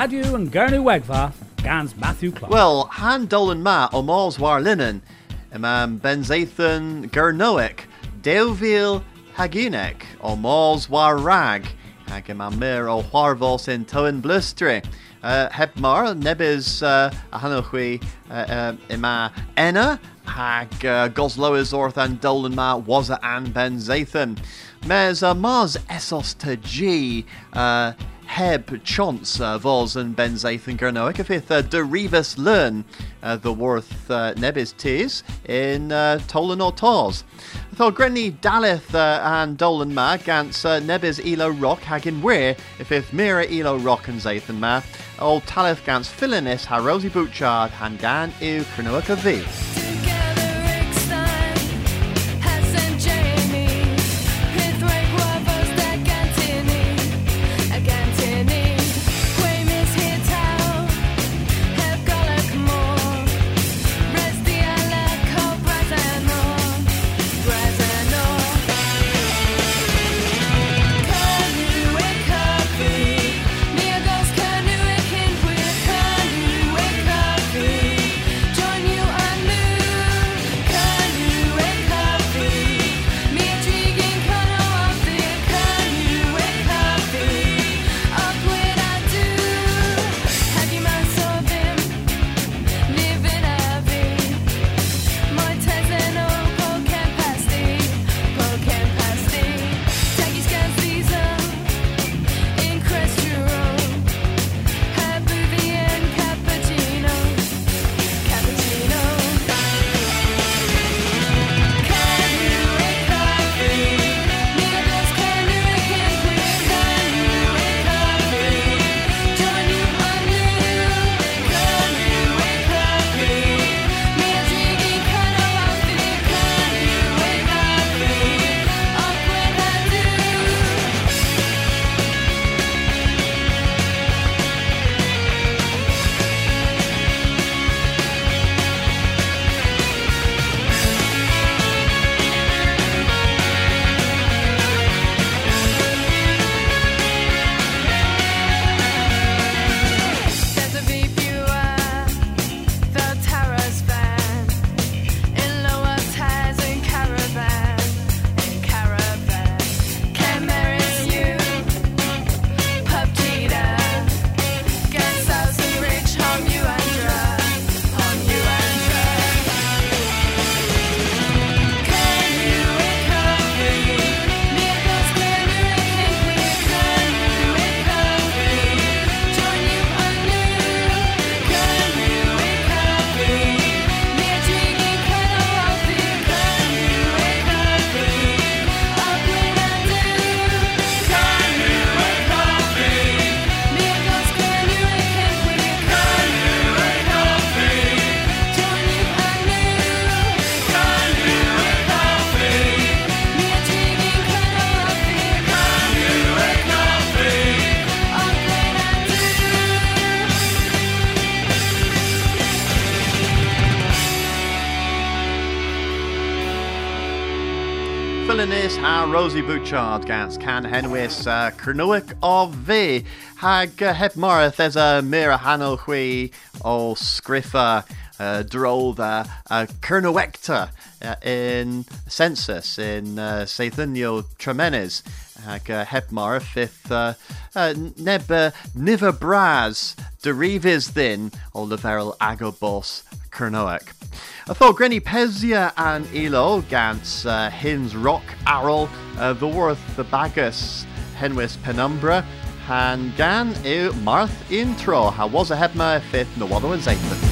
And Gernu Gans Matthew Clark. Well, Han Dolan Ma Omals War Linen, Imam Benzathan Gernoek, Deuvil Haginek, Omals War Rag, Hagamamir o Harvos in Toan Blustre. Uh, Hebmar, Nebis uh, Ahanochwi uh, uh, Ima Enna, Hag uh, Goslois Orthan Dolan Ma Waza An Ben Zathan. Mes uh, Mars Essos to G. Heb chance uh, and ben Zathan Gernoic if it uh, derivus learn uh, the worth uh, nebis tees in uh, Tolan or Grenny Daleth uh, and Dolan ma gans uh, nebis elo rock hagin weir. If if mira elo rock and Zathan ma. Old Taleth gans Philinis ha Rosie Butchard han gan ew Kernoic of Rosie Bouchard gans can henwis uh, Cernuic of V. Hag uh, heb marith as a mira hanolhui o scriffa uh, uh, uh, in census in uh, Sathanio Tremenes hag uh, heb marith fifth uh, uh, neb uh, niver bras derivis thin o leverel agobos Cernoec. I thought Granny Pezia and Elo Gans uh, Hins Rock Arrow uh, the Worth the Bagus Henwis Penumbra Han Gan Marth Intro How was a Hebma Fifth No Waddle and Zathan.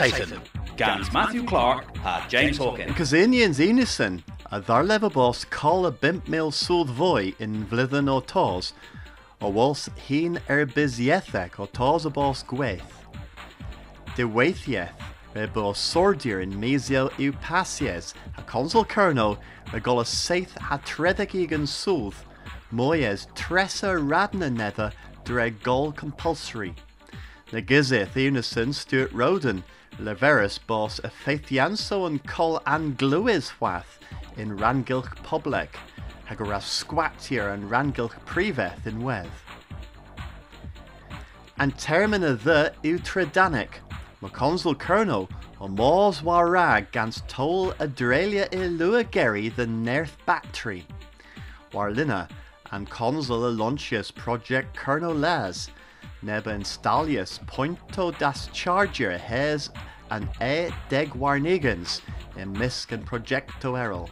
Watho Satan. Gans Matthew Clark had James Hawkins. Cos Enison, unison, a ddarlef bos call a bimp mil sŵdd fwy in flydden o tos, o wals hun erbysietheg or tos o bos gweith. De weithieth, re bos sordir in mesio yw pasies, a consul colonel, re gol a seith a tredeg egan sŵdd, moyes tresa radna nether dre gol compulsory. Le gizith Stuart Roden, Leverus bos a feithianso and col angluis wath in Rangilch Public, hagoraf squatier and Rangilch Priveth in Weth. And termina the Utredanic, ma consul Colonel, o mors warag gans tol adrelia i geri the nerth battery. Warlina, and consul Alontius project Colonel Les, neba installius pointo das charger hes an e deg warnigans in misk and projecto errol.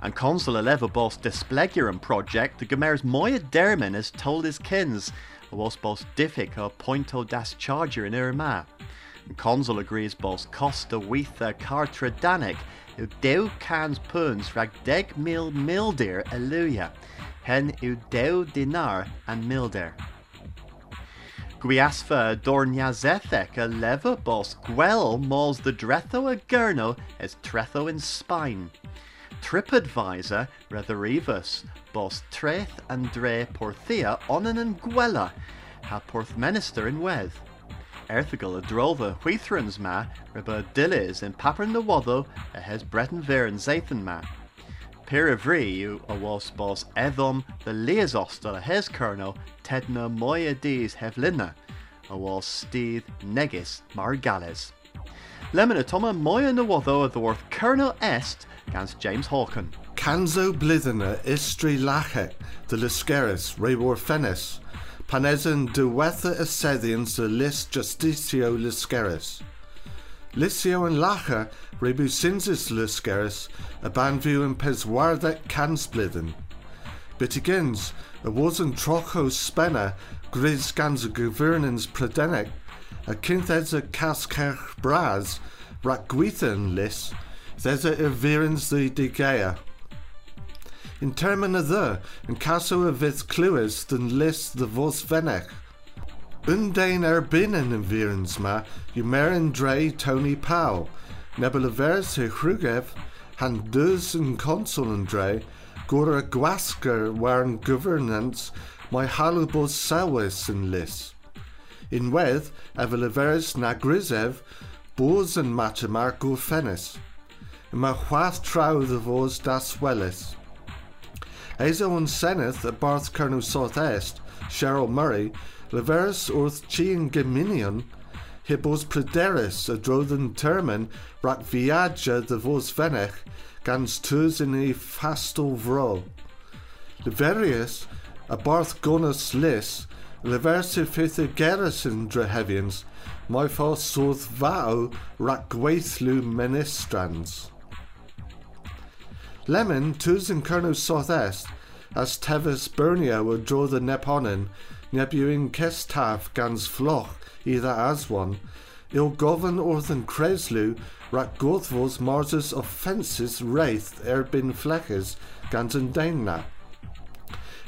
And consul eleva bos displegurum project the gemers moya dermin has told his kins was diffic o pointo das charger in irma. And consul agrees bos costa witha cartra danic u deu cans puns rag deg mil mildir eluia hen u deu dinar and milder. Gwiasfa dorniazethec a leva bos gwel mols the dretho a gurno as tretho in spine. TripAdvisor retherivus bos treth and dre porthia onan and gwella ha porthmenister in weth. Erthigel a drolva wheathrans ma reba dillis in papern the wotho a hes breton ver and zathan ma. Pirivri you a was bos edom the leasosta a hes kerno tedna moya dis hevlina a was steve negis margales. Lemon atoma moya na wotho a the kerno est gans James Hawken. Canzo blithena istri lache de Luscaris rebor fenis, panesan de wetha assethians de lis justicio Luscaris. Licio and lacha rebu sinsis Luscaris, a banview and peswardek cansblithen. Bitigins, a wasn't trocho spenna, gris gans a governance a kintheds a rak gwithen lis, Thesa irvirens the digea. In termina the, and caso a vis cluis den lis the vos venech. Undain erbinen in virens ma, Umerin dre Tony Powell, nebula vers he chrugev, han dus and consul and dre, gora guasker waren governance, my halubos sawis in lis. In weth, eveliveres na grisev, bos and machamar go fenis. ma chwath trawdd das welis. Eiso yn seneth y barth Colonel South-Est, Sheryll Murray, leverus wrth chi yn gyminion, hibos pryderus y drodd yn termyn rhac viadja dy fos fenech gans tŵs yn ei fastol fro. Leverius, a barth gonus lis, leverus y ffith y geras yn drehefians, mae ffos sodd fawr rhac gweithlw ministrans. Lemon, tus in Colonel South-Est, as Tevis Bernia would draw the Neponin, nebuing Kestaf gans floch, either as one, il govern orthen Creslu, rak gothvos marsus offenses wraith erbin fleches gans and dainna.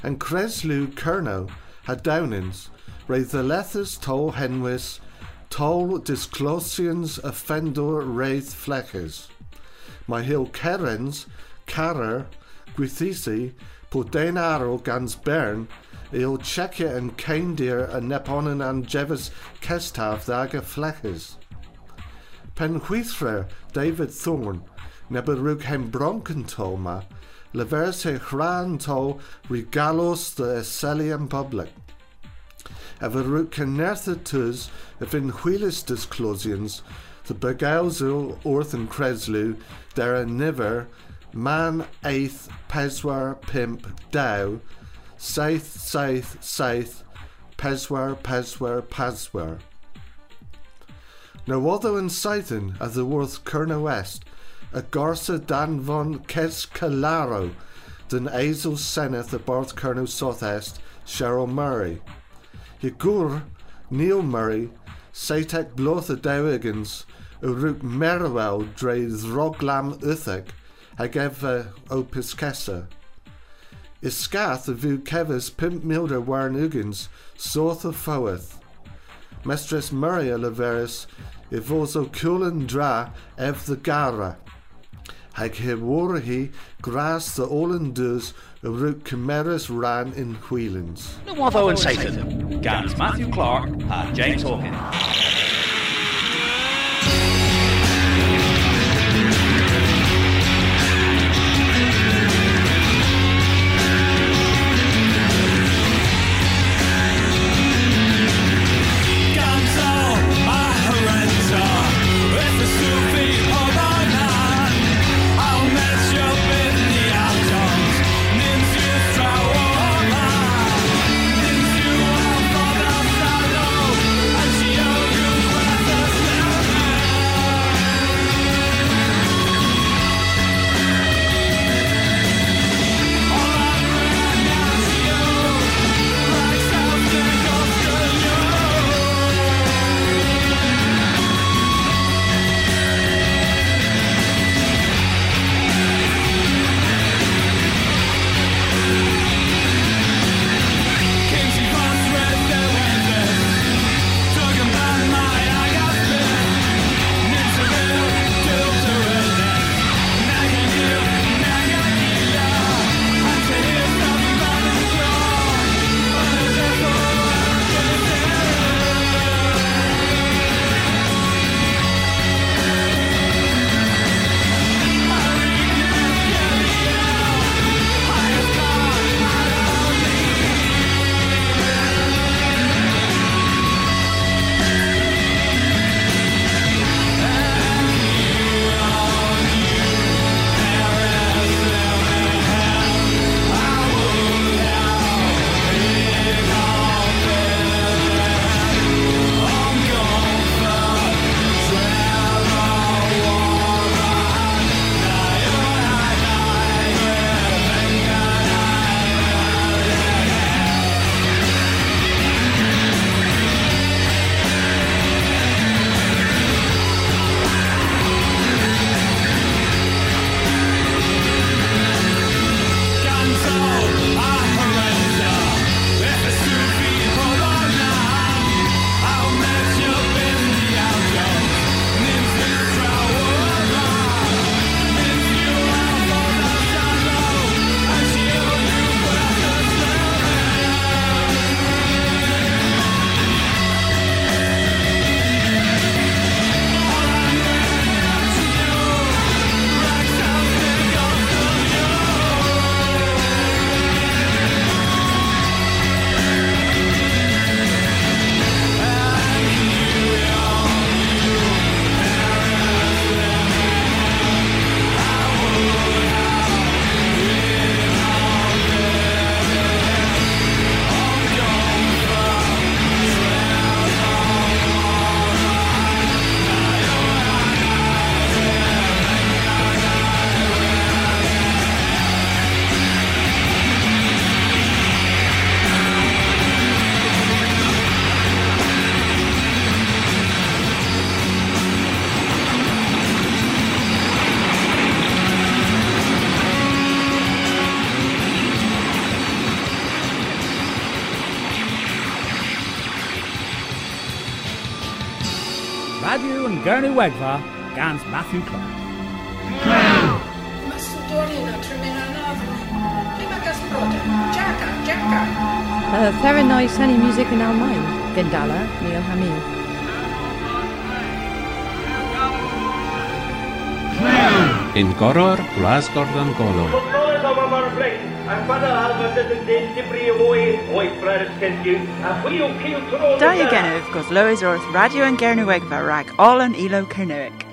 And Creslu Kerno had downins, wraith lethers tol henwis, tol disclosians offendor wraith fleches. My hill Kerens, Carer, Gwithisi, Podenaro gans Bern, il Czechia and Keindir and Neponen and Jevis Kestav daga fleches. Pen Huithrer, David Thorne, Neberug hem Bronkentoma, Leverse Hranto regalos the Esselian public. Everuk Kenerthatus, if in Wheelis disclosians, the Bergauzel Orthen Creslu, dera niver, man eighth peswar pimp dow, saith saith saith, peswar peswar peswar. No other in Scythen as the worth Kerna West, a Garsa Dan von Kescalaro, den Azel Seneth the Barth Kerno South-Est, Sheryll Murray. Yigur, Neil Murray, Satek blotha dewigans y rwg merwel dre ddroglam ytheg hag efa o piscesa. Is scath y fyw cefys 5,000 warn ugans sorth o ffowydd. Mestres Maria Leveris i fos o dra ef the gara. Hag he wore hi gras the olan dus y cymerus ran in wheelings. Watho and Satan. Gans Matthew Clark and James Hawkins. Yn Gyrnu Wegfa gans Matthew Clark. Macedonina, Tremina Nava. Limagas Broda. Jacka, Jacka. Uh, Theranoi Sunny Music yn Almaen, Gandala, Neil Hamil. In Goror, Glasgordon Golwr. Da y gennyf gos Lewis wrth radio yn Gernywegfa rag all yn ilo Cernywic.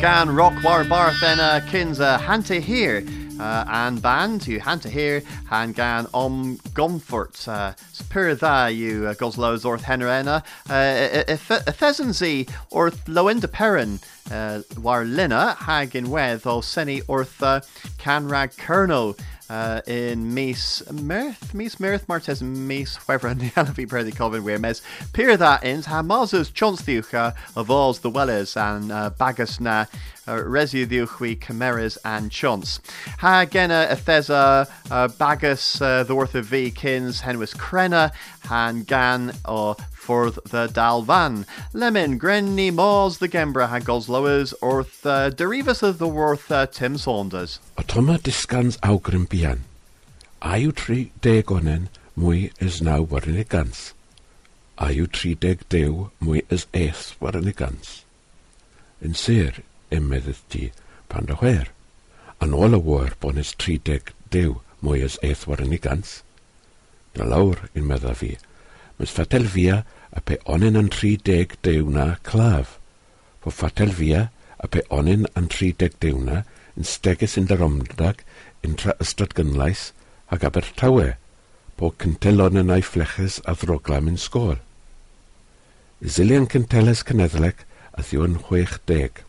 gan rock war barthena uh, kinsa uh, hante here uh, and band who han to hear gan om gomfort uh, pur tha you uh, goslows orth henrena uh, efesensi orth loinda perin uh, war lina hagen in wedd seni orth uh, canrag kerno uh, in Mace Mirth, Mace Mirth, Martes Mace, and the Anafi Brady Colvin Weir Mes, Pyr that ins, Hamazas Chonstiucha, of all's the Wellers, and uh, Bagasna, uh, Resi Diuchwi, Chimeras, and Chons. Hagena, Ethesa, uh, Bagas, uh, the worth of V, Kins, Henwis Krenna, Hangan, or forth the Dalvan, Lemon, Grenny, Moors, the Gembra, Haggols, Lowers, Orth, uh, the Derivus of the Worth, uh, Tim Saunders. O tyma augrimpian. awgrym a yw tri deg onen mwy ys naw warin gans, tri deg deu mui is eith warin In gans. Yn sir, ymeddydd ti, pan an ôl y war tree tri deg deu mui is eith warin y gans. Lawr, yn meddwl fi, mys fatel fia a pe onin yn 30 dewna claf. Po ffatel fia, a pe onin yn 30 dewna, yn stegus yn dar omdrag yn tra ystod gynlais, ag Abertawe, po cyntelon yn ei fleches a ddroglam yn sgôr. Zilian cynteles cynedlec a ddiwn 60.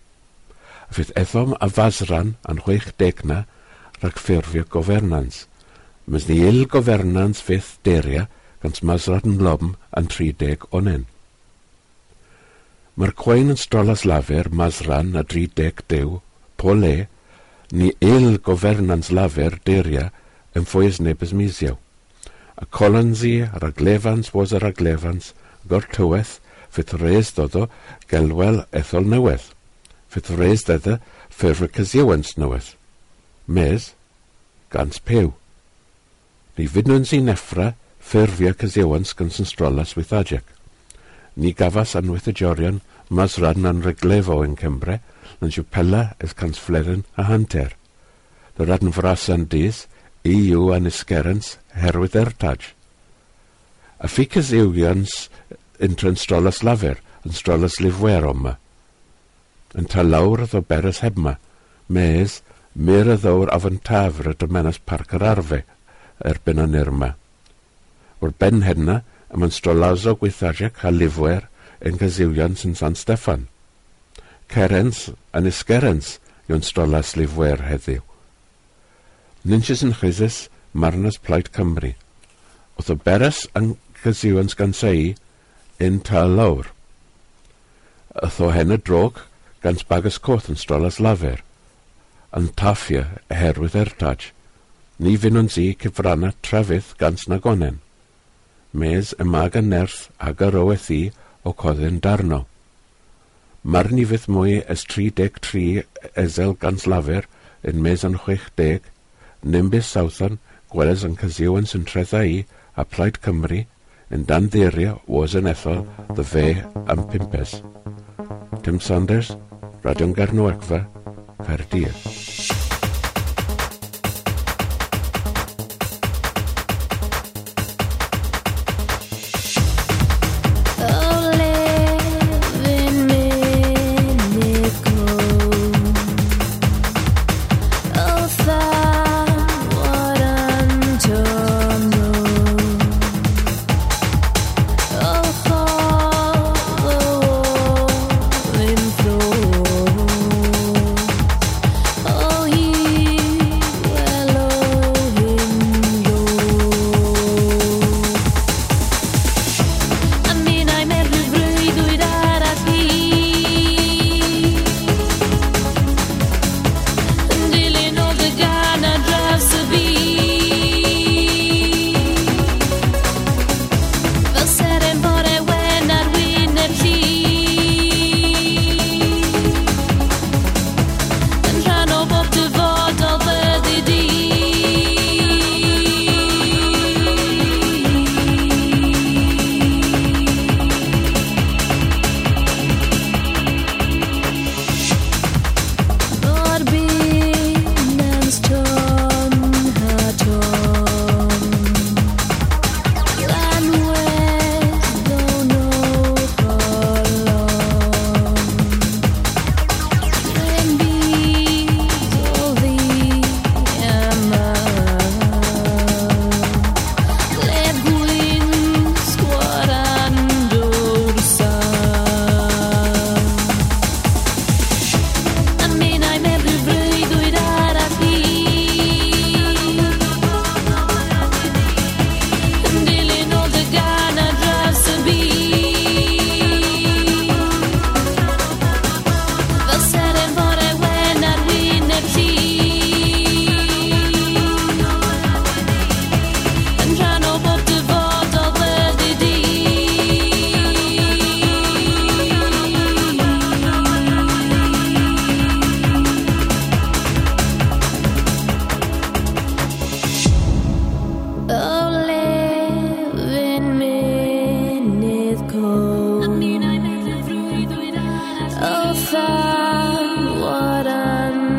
A fydd ethom a fasran yn 60 na rhag ffurfio gofernans. Mys ni il gofernans fydd deria gant Masrat yn Lom yn 30 onen. Mae'r cwain yn stolas lafer Masran a 30 dew, po le, ni eil gofernans lafer deria yn ffwys nebys misiaw. A colonsi, ar aglefans was ar aglefans, gor tyweth, fydd res dodo gelwel ethol newydd. Fydd res dydda ffyrfa cysiawens newydd. Mes, gans pew. Ni fydnwn sy'n neffra, ffurfio cysiewans gan synstrolas wythadiac. Ni gafas anwythediorion mas ran anreglefo yn Cymru, yn siwpela ys cansfleren a hanter. Dy radn fras an dys, EU an ysgerans herwydd ertag. A fi cysiwians yn transtrolas lafer, yn strolas lifwer oma. Yn ta lawr ddo beres hebma, mes, myr y ddawr afon tafr y dymenas parc yr arfe, erbyn yn irma o'r ben henna am yn strolazo a califwyr yn gaziwion sy'n San Steffan. Cerens yn isgerens yw'n strolas slifwyr heddiw. Nynches yn chysys marnas plaid Cymru. Oedd o beres yn gaziwion sei yn tal lawr. Ytho hen y drog gan bagas coth yn strolas lafer. Yn taffia herwydd ertaj. Ni fyn o'n zi cyfranna trefydd gans nagonen mes y mag a nerth ag ar i o coddyn darno. Mae'r nifydd mwy ys 33 ezel gans lafer yn mes yn 60, nimbus Southern, gweles yn cysiw yn syntrethau i a plaid Cymru yn dan ddeirio was yn ethol the fe am pimpes. Tim Sanders, Radio'n Garnwagfa, Caerdydd.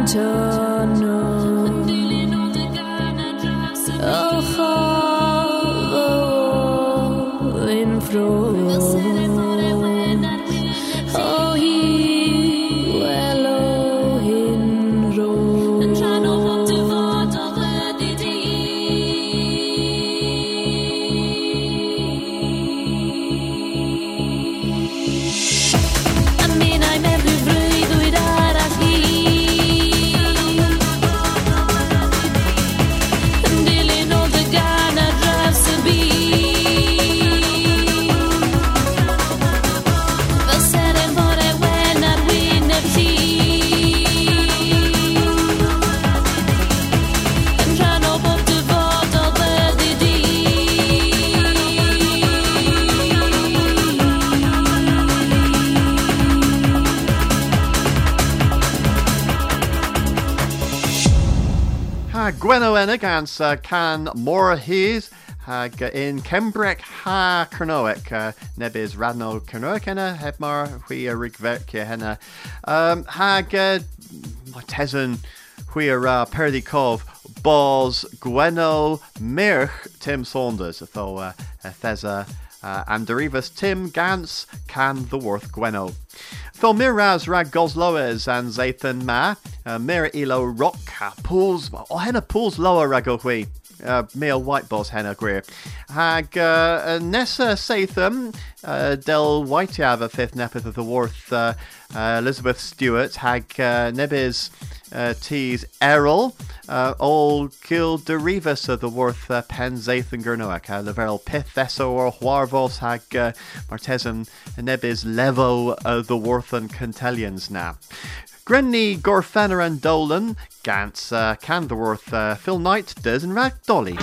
Turn. Cennig and Sir Can Mora His hag in Kembrek ha Cronoek uh, nebis radno Cronoekena hebmar huia rigverkia henna um, hag uh, tezan huia ra uh, perdikov bos gweno mirch Tim Saunders though uh, Theza uh, and Tim Gans can the worth Gweno. For Miraz Ragosloes and Zathan Ma, uh, Mira Ilo Roca Pools, oh, Henna Pools Loa Ragohui, uh, Mia White Boss Henna Greer, Hag uh, Nessa Satham, Del Whiteava Fifth Nepeth of the Worth, Elizabeth Stewart, Hag Nebis uh, T's Errol, uh, all kill the Rivas of the Worth uh, Penzaith and Gernoak, uh, Leverel Pith, Esor, Huarvos, Hag, uh, Martesan, Nebis, Levo, uh, the Worth and Cantellians now. Grenny, Gorfenner and Dolan, Gantz, uh, Candorworth, uh, Phil Knight, Des and Rag Dolly.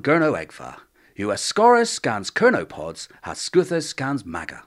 Gurno Egfa. US Scorus scans Kernopods has Scuthus scans Maga.